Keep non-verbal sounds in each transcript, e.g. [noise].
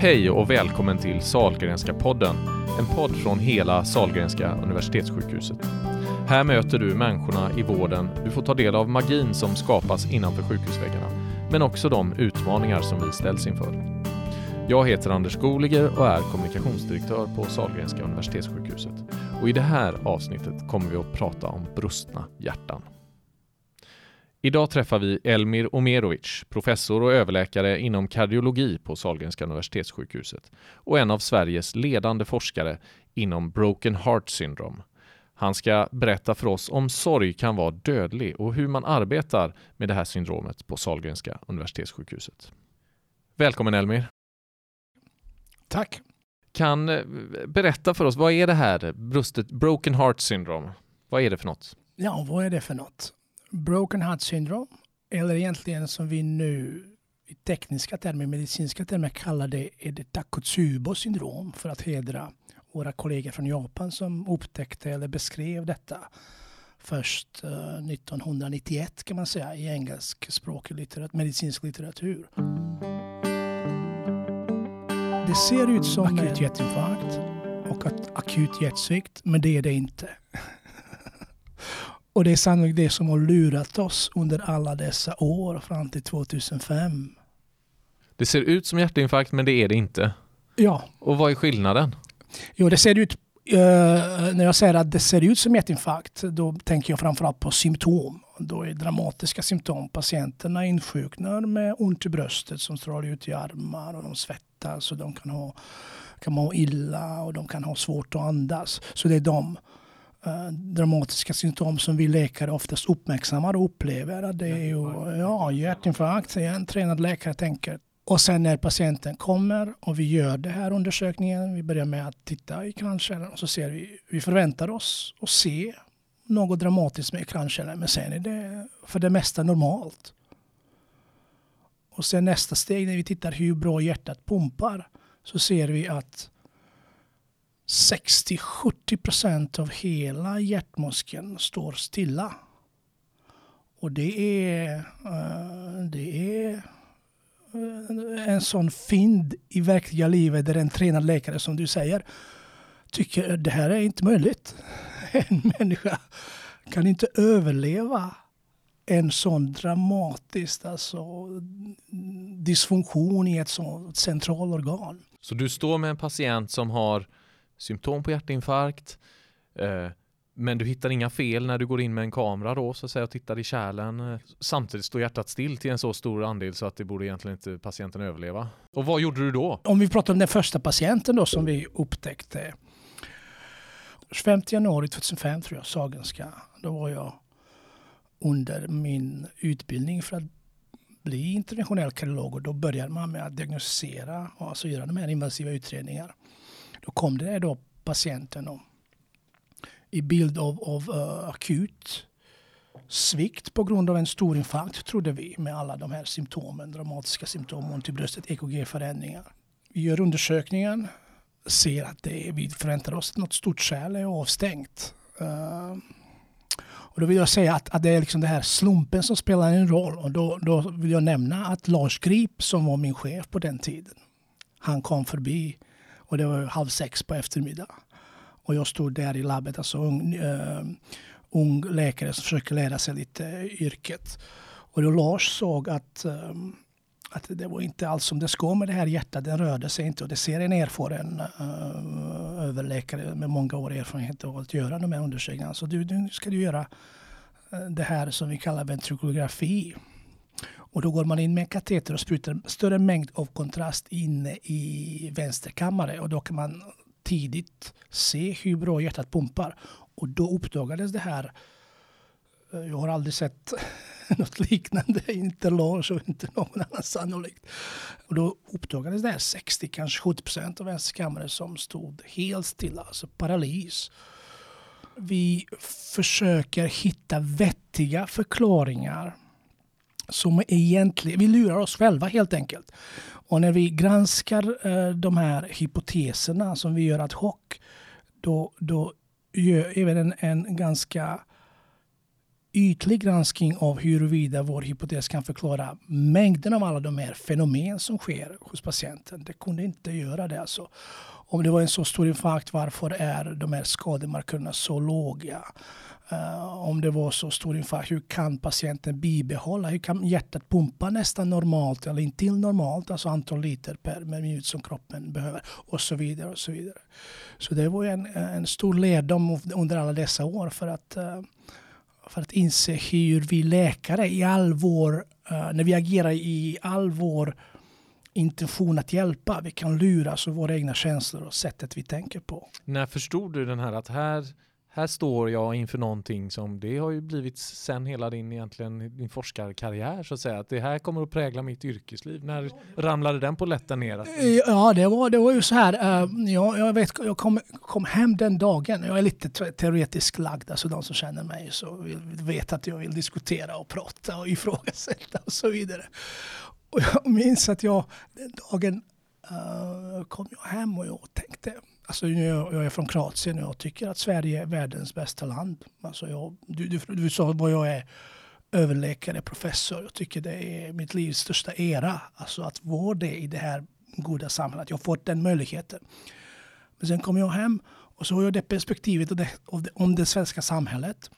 Hej och välkommen till Salgrenska podden, en podd från hela Salgrenska universitetssjukhuset. Här möter du människorna i vården, du får ta del av magin som skapas innanför sjukhusväggarna, men också de utmaningar som vi ställs inför. Jag heter Anders Goliger och är kommunikationsdirektör på Salgrenska universitetssjukhuset. Och i det här avsnittet kommer vi att prata om brustna hjärtan. Idag träffar vi Elmir Omerovic, professor och överläkare inom kardiologi på Sahlgrenska universitetssjukhuset och en av Sveriges ledande forskare inom Broken Heart Syndrome. Han ska berätta för oss om sorg kan vara dödlig och hur man arbetar med det här syndromet på Sahlgrenska universitetssjukhuset. Välkommen Elmir! Tack! Kan eh, berätta för oss, vad är det här brustet Broken Heart Syndrome? Vad är det för något? Ja, vad är det för något? Broken Heart Syndrome, eller egentligen som vi nu i tekniska termer, medicinska termer kallar det, är det Takotsubo syndrom för att hedra våra kollegor från Japan som upptäckte eller beskrev detta först uh, eh, 1991 kan man säga i engelskspråkig litteratur, medicinsk litteratur. Det ser ut som akut hjärtinfarkt och akut hjärtsvikt, men det är det inte. Och det är sannolikt det som har lurat oss under alla dessa år fram till 2005. Det ser ut som hjärtinfarkt men det är det inte. Ja. Och vad är skillnaden? Jo, det ser ut Uh, när jag säger att det ser ut som hjärtinfarkt, då tänker jag framförallt på symptom. Då är dramatiska symptom. Patienterna insjuknar med ont i bröstet som strålar ut i armar och de svettas och de kan ha kan må illa och de kan ha svårt att andas. Så det är de. Eh, dramatiska symptom som vi läkare oftast uppmärksammar och upplever. Det är ju ja, hjärtinfarkt, en tränad läkare tänker. Och sen när patienten kommer och vi gör den här undersökningen, vi börjar med att titta i kranskärlen och så ser vi, vi förväntar oss att se något dramatiskt med kranskärlen men sen är det för det mesta normalt. Och sen nästa steg när vi tittar hur bra hjärtat pumpar så ser vi att 60-70% av hela hjärtmuskeln står stilla. Och det är, eh, det är eh, en sån fynd i verkliga livet där en tränad läkare som du säger tycker det här är inte möjligt. [laughs] En människa kan inte överleva en sån dramatisk alltså, dysfunktion i ett sånt centralorgan. Så du står med en patient som har symptom på hjärtinfarkt. Eh, men du hittar inga fel när du går in med en kamera då så att säga och tittar i kärlen. Samtidigt står hjärtat still till en så stor andel så att det borde egentligen inte patienten överleva. Och vad gjorde du då? Om vi pratar om den första patienten då som vi upptäckte. 25 januari 2005 tror jag, Sagenska. Då var jag under min utbildning för att bli interventionell kardiolog och då började man med att diagnostisera och alltså göra de här invasiva utredningarna. Då kom det då patienten och, i bild av, av uh, akut svikt på grund av en stor infarkt trodde vi med alla de här symptomen, dramatiska symptom, ont typ i bröstet, EKG-förändringar. Vi gör undersökningen, ser att det är, vi förväntar oss att något stort kärl är avstängt. Uh, och då vill jag säga att, att det är liksom det här slumpen som spelar en roll. Och då, då vill jag nämna att Lars Grip som var min chef på den tiden, han kom förbi och det var halv sex på eftermiddagen. Och jag stod där i labbet, alltså ung, uh, ung läkare som försöker lära sig lite yrket. Och då Lars såg att, um, att det var inte alls som det ska med det här hjärtat. Den rörde sig inte. Och det ser en erfaren uh, överläkare med många år erfarenhet av att göra de här undersökningarna. Så du, nu ska du göra det här som vi kallar ventrikulografi. Och då går man in med en kateter och sprutar en större mängd av kontrast inne i vänsterkammare och då kan man tidigt se hur bra hjärtat pumpar. Och då uppdagades det här. Eh, jag har aldrig sett [laughs] något liknande, inte Lars och inte någon annan sannolikt. Och då uppdagades det här 60, kanske 70 procent av vänsterkammaren som stod helt stilla, alltså paralys. Vi försöker hitta vettiga förklaringar som egentligen, vi lurar oss själva helt enkelt. Och när vi granskar eh, de här hypoteserna som vi gör ad hoc, då, då gör vi en, en ganska ytlig granskning av huruvida vår hypotes kan förklara mängden av alla de här fenomen som sker hos patienten. Det kunde inte göra det. Alltså. Om det var en så stor infarkt, varför är de här skademarkörerna så låga? Uh, om det var så stor infarkt, hur kan patienten bibehålla? Hur kan hjärtat pumpa nästan normalt eller intill normalt, alltså antal liter per minut som kroppen behöver och så vidare. och Så vidare. Så det var en, en stor lärdom under alla dessa år för att, uh, för att inse hur vi läkare i all vår, uh, när vi agerar i all vår intention att hjälpa, vi kan luras av våra egna känslor och sättet vi tänker på. När förstod du den här att här här står jag inför någonting som det har ju blivit sen hela din egentligen din forskarkarriär så att säga att det här kommer att prägla mitt yrkesliv. När ramlade den på lätten ner? Ja, det var, det var ju så här. Uh, jag, jag, vet, jag kom, kom hem den dagen. Jag är lite teoretiskt lagd, alltså de som känner mig så vet att jag vill diskutera och prata och ifrågasätta och så vidare. Och jag minns att jag den dagen uh, kom jag hem och jag tänkte Alltså jag, jag är från Kroatien och jag tycker att Sverige är världens bästa land. Alltså jag, du, du, du sa vad jag är överläkare, professor. Jag tycker det är mitt livs största era. Alltså att vara det i det här goda samhället. Jag har fått den möjligheten. Men sen kom jag hem och så har jag det perspektivet det, om det svenska samhället.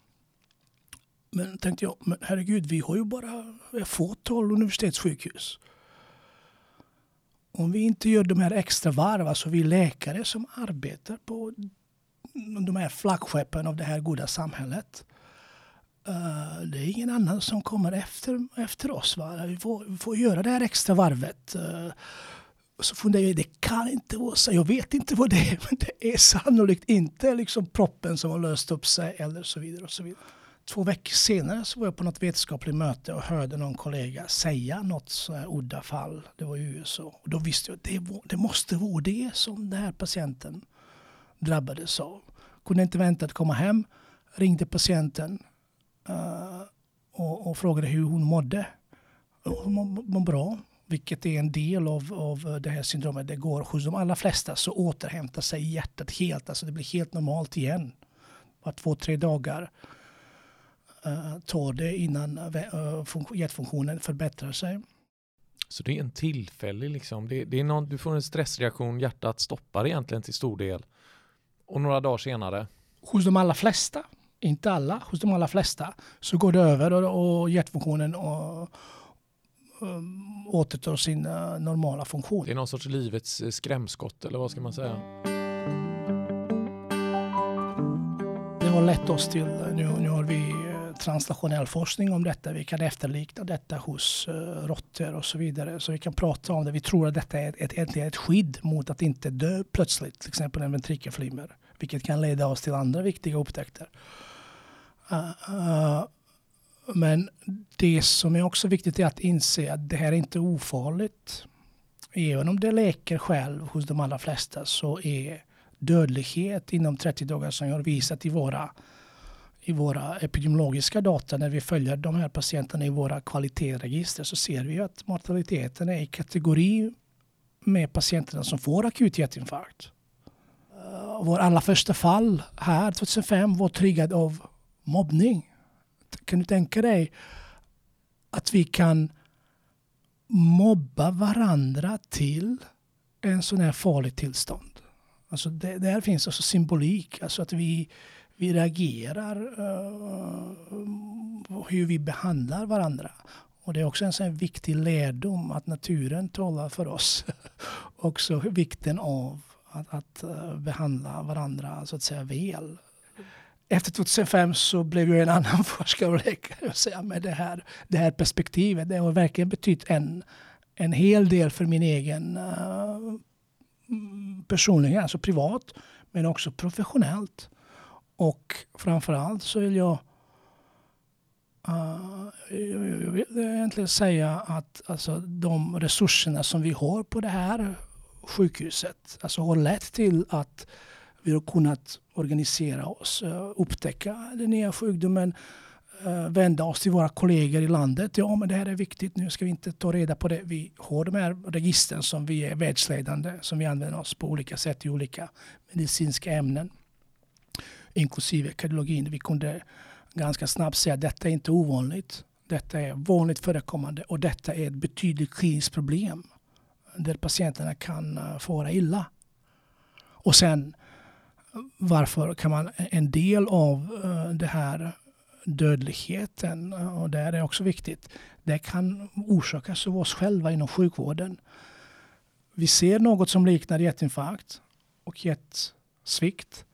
Men tänkte jag, men herregud, vi har ju bara ett fåtal universitetssjukhus om vi inte gör de här extra varv, alltså vi läkare som arbetar på de här flaggskeppen av det här goda samhället. Uh, det är ingen annan som kommer efter, efter oss. Va? Vi, får, vi får göra det här extra varvet. Uh, så funderar jag, det kan inte vara så. Jag vet inte vad det är, men det är sannolikt inte liksom proppen som har löst upp sig eller så vidare. och så vidare. Två veckor senare så var jag på något vetenskapligt möte och hörde någon kollega säga något så här udda fall. Det var i USA. Och då visste jag att det, var, det måste vara det som den här patienten drabbades av. Kunde inte vänta att komma hem. Ringde patienten uh, och, och, frågade hur hon mådde. Hon mådde bra, vilket är en del av, av det här syndromet. Det går hos de allra flesta så återhämtar sig hjärtat helt. Alltså det blir helt normalt igen. Bara två, tre dagar uh, tar det innan uh, hjärtfunktionen förbättrar sig. Så det är en tillfällig liksom, det, det är någon, du får en stressreaktion, hjärtat stoppar egentligen till stor del. Och några dagar senare? Hos de allra flesta, inte alla, hos de allra flesta så går det över och, och hjärtfunktionen och, um, återtar sin uh, normala funktion. Det är någon sorts livets skrämskott eller vad ska man säga? Det har lett oss till, nu, nu har vi translationell forskning om detta. Vi kan efterlikna detta hos uh, råttor och så vidare. Så vi kan prata om det. Vi tror att detta är ett, ett, ett skydd mot att inte dö plötsligt, till exempel en ventrikelflimmer. Vilket kan leda oss till andra viktiga upptäckter. Uh, uh, men det som är också viktigt är att inse att det här är inte ofarligt. Även om det läker själv hos de allra flesta så är dödlighet inom 30 dagar som jag har visat i våra i våra epidemiologiska data när vi följer de här patienterna i våra kvalitetsregister så ser vi att mortaliteten är i kategori med patienterna som får akut hjärtinfarkt. Eh, vår allra första fall här 2005 var triggad av mobbning. Kan du tänka dig att vi kan mobba varandra till en sån här farlig tillstånd? Alltså det, där finns alltså symbolik, alltså att vi vi reagerar, uh, hur vi behandlar varandra. Och det är också en sån viktig lärdom att naturen talar för oss. [laughs] också vikten av att, att eh, behandla varandra så att säga väl. Efter 2005 så blev jag en [laughs] annan forskare och läkare med det här, det här perspektivet. Det har verkligen betytt en, en hel del för min egen uh, personlighet, alltså privat, men också professionellt. Och framförallt så vill jag, uh, jag vill egentligen säga att alltså, de resurserna som vi har på det här sjukhuset alltså, har lett till att vi har kunnat organisera oss, eh, upptäcka den nya sjukdomen, eh, vända oss till våra kollegor i landet. Ja, men det här är viktigt. Nu ska vi inte ta reda på det. Vi har de här registren som vi är världsledande, som vi använder oss på olika sätt i olika medicinska ämnen inklusive kardiologin. Vi kunde ganska snabbt säga att detta är inte ovanligt. Detta är vanligt förekommande och detta är ett betydligt kliniskt problem där patienterna kan eh, fara illa. Och sen varför kan man eh, en del av eh, det här dödligheten, och det är också viktigt, det kan orsakas av oss själva inom sjukvården. Vi ser något som liknar hjärtinfarkt och hjärtsvikt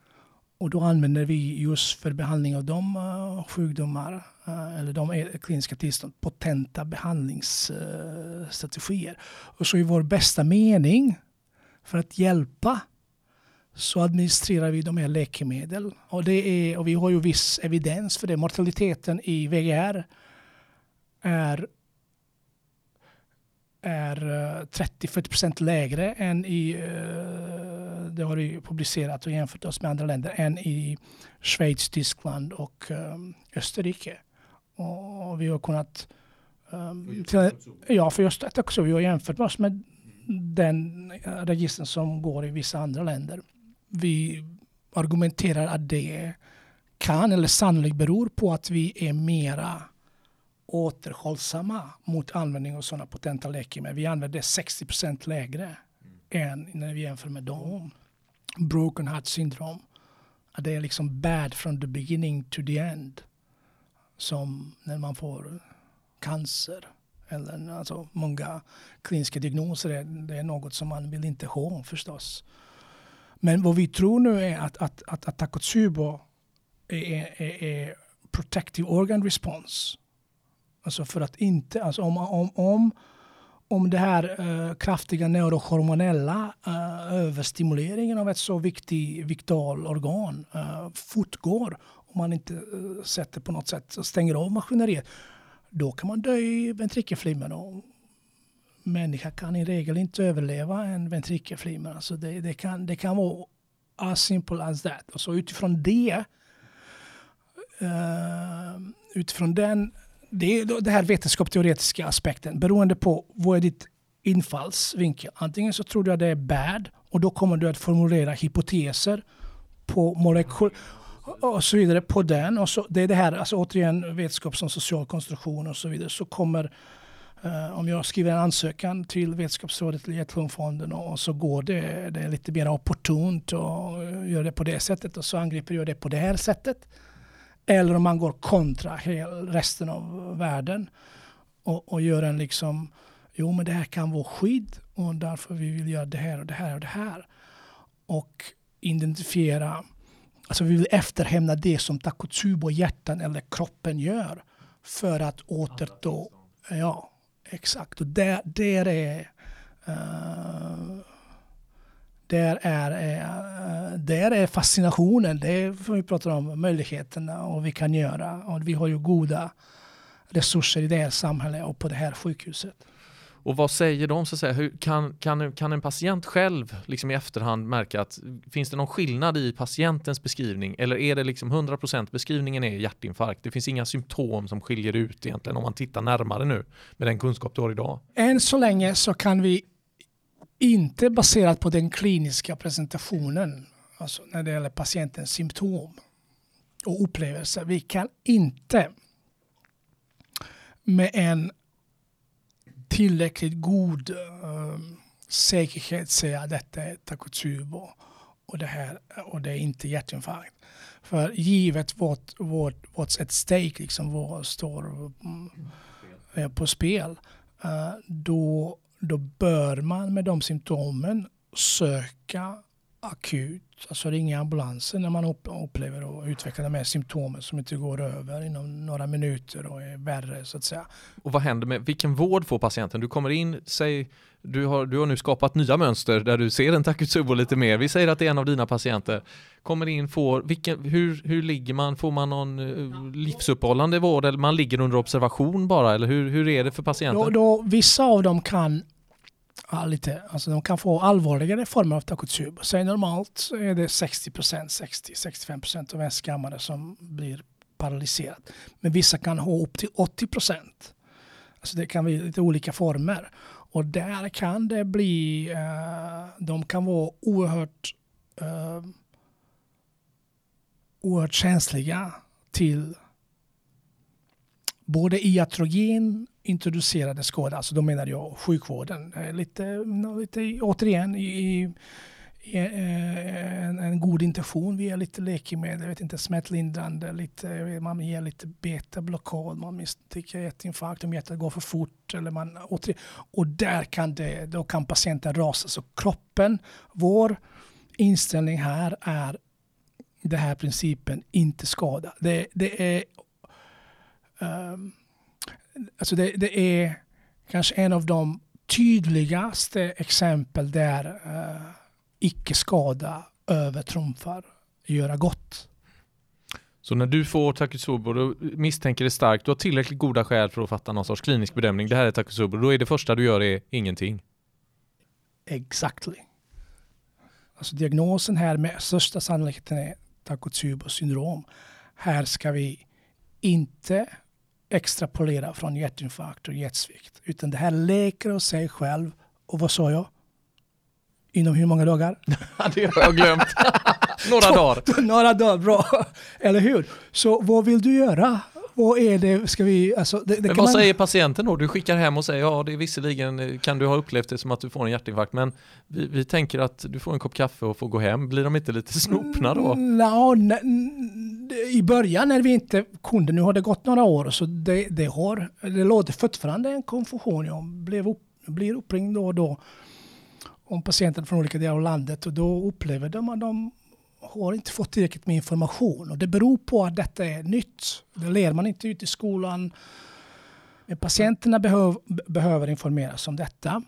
och då använder vi just för behandling av de uh, sjukdomar uh, eller de eh, kliniska tillstånd potenta behandlingsstrategier. Uh, och så i vår bästa mening för att hjälpa så administrerar vi de här läkemedel. Och, det är, och vi har ju viss evidens för det. Mortaliteten i VGR är, är 30-40% lägre än i, det har vi publicerat och jämfört oss med andra länder, än i Schweiz, Tyskland och Österrike. Och vi har kunnat Um, till, ja, för just detta också. Vi har jämfört oss med den registren som går i vissa andra länder vi argumenterar att det kan eller sannolikt beror på att vi är mera återhållsamma mot användning av sådana potenta läkemedel. Vi använder 60% lägre mm. än när vi jämför med dem. Broken heart syndrome. Att det är liksom bad from the beginning to the end. Som när man får cancer. Eller alltså många kliniska diagnoser. Det är något som man vill inte ha förstås. Men vad vi tror nu är att, att, att, att Takotsubo är, är, är protective organ response. Alltså för att inte, alltså om, om, om, om det här eh, kraftiga neurohormonella eh, överstimuleringen av ett så viktigt vital organ eh, fortgår, om man inte eh, sätter på något sätt, stänger av maskineriet, då kan man dö i ventrikelflimmer människa kan i regel inte överleva en ventrikelflimmer. Alltså det, det, kan, det kan vara as simple as that. Och så utifrån det, eh, utifrån den, det, är den här vetenskapsteoretiska aspekten, beroende på vad är ditt infallsvinkel. Antingen så tror du att det är bad och då kommer du att formulera hypoteser på molekyl och så vidare på den. Och så, det är det här, alltså återigen vetenskap som social konstruktion och så vidare. Så kommer eh, om jag skriver en ansökan till Vetenskapsrådet eller Hjärt-Lungfonden och så går det, det är lite mer opportunt och gör det på det sättet och så angriper jag det på det här sättet. Eller om man går kontra resten av världen och, och gör en liksom, jo men det här kan vara skydd och därför vi vill göra det här och det här och det här. Och identifiera, alltså vi vill efterhämna det som Takotsubo hjärtan eller kroppen gör för att återta, ja, Exakt, och där, där är uh, där är, uh, där är fascinationen. Det är vi pratar om, möjligheterna och vi kan göra. Och vi har ju goda resurser i det här samhället och på det här sjukhuset. Och vad säger de? Så att säga? Hur, kan, kan, kan en patient själv liksom i efterhand märka att finns det någon skillnad i patientens beskrivning eller är det liksom 100% beskrivningen är hjärtinfarkt? Det finns inga symptom som skiljer ut egentligen om man tittar närmare nu med den kunskap du har idag? Än så länge så kan vi inte baserat på den kliniska presentationen, alltså när det gäller patientens symptom och upplevelser, vi kan inte med en tillräckligt god uh, säkerhet säga att detta är Takotsubo och det, här, och det är inte hjärtinfarkt. För givet vårt, vårt, what's at stake, liksom vad står uh, på spel, uh, då, då bör man med de symptomen söka akut, alltså ringa ambulansen när man upplever och utvecklar de här symptomen som inte går över inom några minuter och är värre så att säga. Och vad händer med, vilken vård får patienten? Du kommer in, säg, du har, du har nu skapat nya mönster där du ser en Takotsubo lite mer. Vi säger att det är en av dina patienter. Kommer in, får, vilken, hur, hur ligger man? Får man någon uh, livsuppehållande vård eller man ligger under observation bara? Eller hur, hur är det för patienten? Då, då, vissa av dem kan ja, lite, alltså de kan få allvarligare former av takotsubo. Säg normalt så är det 60% 60-65% av ens kammare som blir paralyserad. Men vissa kan ha upp till 80% Alltså det kan bli lite olika former. Och där kan det bli, uh, de kan vara oerhört, uh, oerhört känsliga till både iatrogen introducerade skada, alltså då menar jag sjukvården, eh, lite, lite återigen i, i eh, en, en, god intention via lite läkemedel, vet inte, smärtlindrande, lite, man ger lite betablockad, man misstänker hjärtinfarkt om hjärtat går för fort. Eller man, och där kan, det, då kan patienten rasa. Så kroppen, vår inställning här är den här principen inte skada. Det, det är um, alltså det, det, är kanske en av de tydligaste exempel där uh, icke-skada övertrumfar göra gott. Så när du får Takotsubo och misstänker det starkt, du har tillräckligt goda skäl för att fatta någon sorts klinisk bedömning, det här är Takotsubo, då är det första du gör är ingenting? Exactly. Alltså diagnosen här med största sannolikheten är Takotsubo syndrom. Här ska vi inte extrapolera från hjärtinfarkt och hjärtsvikt. Utan det här läker av sig själv. Och vad sa jag? Inom hur många dagar? [laughs] det har jag glömt. [laughs] Några dagar. [laughs] Några dagar, bra. Eller hur? Så vad vill du göra? Vad är det, ska vi, alltså, det, det men vad man... säger patienten då? Du skickar hem och säger ja, det är visserligen kan du ha upplevt det som att du får en hjärtinfarkt, men vi, vi tänker att du får en kopp kaffe och får gå hem. Blir de inte lite snopna då? No, I början när vi inte kunde, nu har det gått några år, så det, det har, det låter fortfarande en konfusion. Jag blev upp, blir uppringd då och då om patienter från olika delar av landet och då upplever de att de har inte fått tillräckligt med information. Och det beror på att detta är nytt. Det lär man inte ut i skolan. Men patienterna behöv, behöver informeras om detta.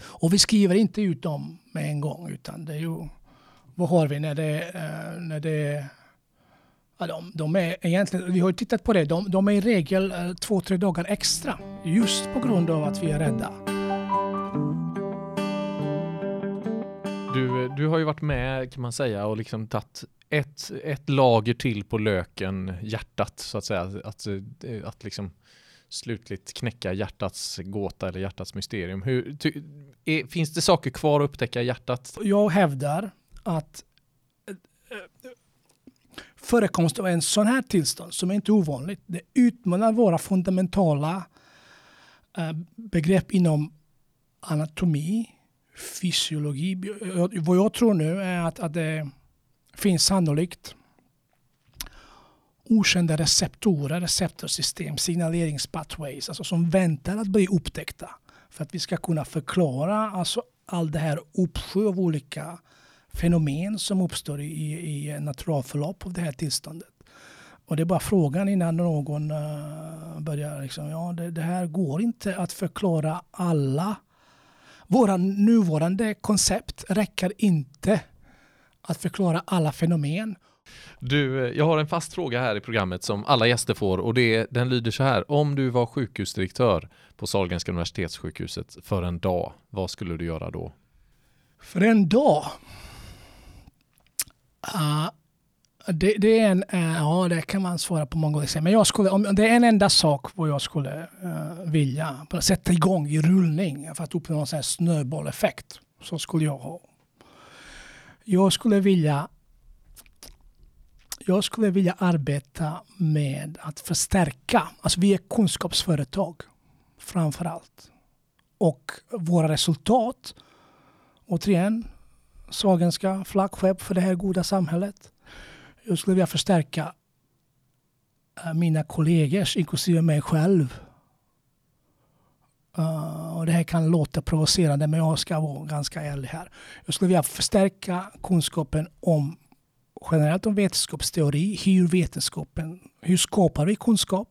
Och vi skriver inte ut dem med en gång utan det är ju, vad har vi när det, eh, när det ja, de, de, är egentligen, vi har tittat på det, de, de är i regel eh, två, tre dagar extra just på grund av att vi är rädda. Du, du har ju varit med kan man säga och liksom tagit ett, ett lager till på löken, hjärtat så att säga. Att, eh, att liksom slutligt knäcka hjärtats gåta eller hjärtats mysterium. Hur, ty, är, finns det saker kvar att upptäcka i hjärtat? Jag hävdar att eh, förekomst av en sån här tillstånd som är inte ovanligt, det utmanar våra fundamentala eh, begrepp inom anatomi, fysiologi. Vad jag tror nu är att, att det finns sannolikt okända receptorer, receptorsystem, signaleringspathways, alltså som väntar att bli upptäckta. För att vi ska kunna förklara alltså all det här uppsjö av olika fenomen som uppstår i, i naturalförlopp av det här tillståndet. Och det är bara frågan innan någon uh, börjar liksom, ja det, det, här går inte att förklara alla våra nuvarande koncept räcker inte att förklara alla fenomen. Du, jag har en fast fråga här i programmet som alla gäster får och det, den lyder så här. Om du var sjukhusdirektör på Sahlgrenska universitetssjukhuset för en dag, vad skulle du göra då? För en dag? Uh, det, det, är en, uh, ja det kan man svara på många gånger. Men jag skulle, om det är en enda sak vad jag skulle uh, vilja sätta igång i rullning för att uppnå en snöbolleffekt. Så skulle jag ha. Jag skulle vilja jag skulle vilja arbeta med att förstärka, alltså vi är kunskapsföretag framför allt. Och våra resultat, återigen, Sagenska flaggskepp för det här goda samhället. Jag skulle vilja förstärka eh, mina kollegors, inklusive mig själv. Uh, och det här kan låta provocerande men jag ska vara ganska ärlig här. Jag skulle vilja förstärka kunskapen om generellt om vetenskapsteori, hur vetenskapen, hur skapar vi kunskap?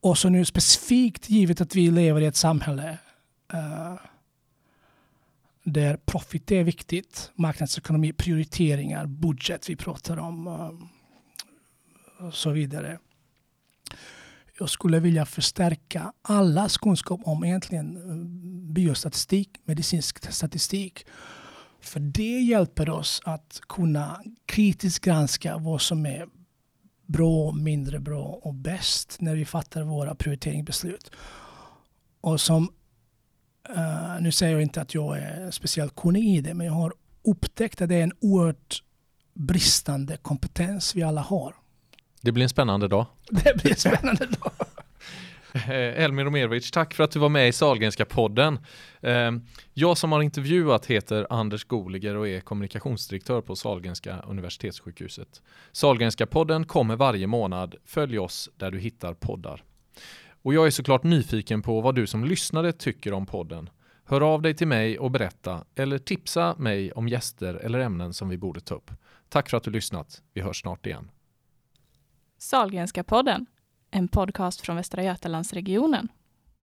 Och så nu specifikt givet att vi lever i ett samhälle uh, där profit är viktigt, marknadsekonomi, prioriteringar, budget vi pratar om eh, och så vidare. Jag skulle vilja förstärka allas kunskap om egentligen eh, biostatistik, medicinsk statistik. För det hjälper oss att kunna kritiskt granska vad som är bra, mindre bra och bäst när vi fattar våra prioriteringsbeslut. Och som Uh, nu säger jag inte att jag är speciellt kunnig i det, men jag har upptäckt att det är en oerhört bristande kompetens vi alla har. Det blir en spännande dag. [laughs] Det blir en spännande dag. [laughs] Eh, Elmir Omerovic, tack för att du var med i Salgrenska podden. Eh, jag som har intervjuat heter Anders Goliger och är kommunikationsdirektör på Salgrenska universitetssjukhuset. Salgrenska podden kommer varje månad. Följ oss där du hittar poddar. Och jag är såklart nyfiken på vad du som lyssnare tycker om podden. Hör av dig till mig och berätta eller tipsa mig om gäster eller ämnen som vi borde ta upp. Tack för att du lyssnat. Vi hörs snart igen. Salgrenska podden, en podcast från Västra Götalandsregionen.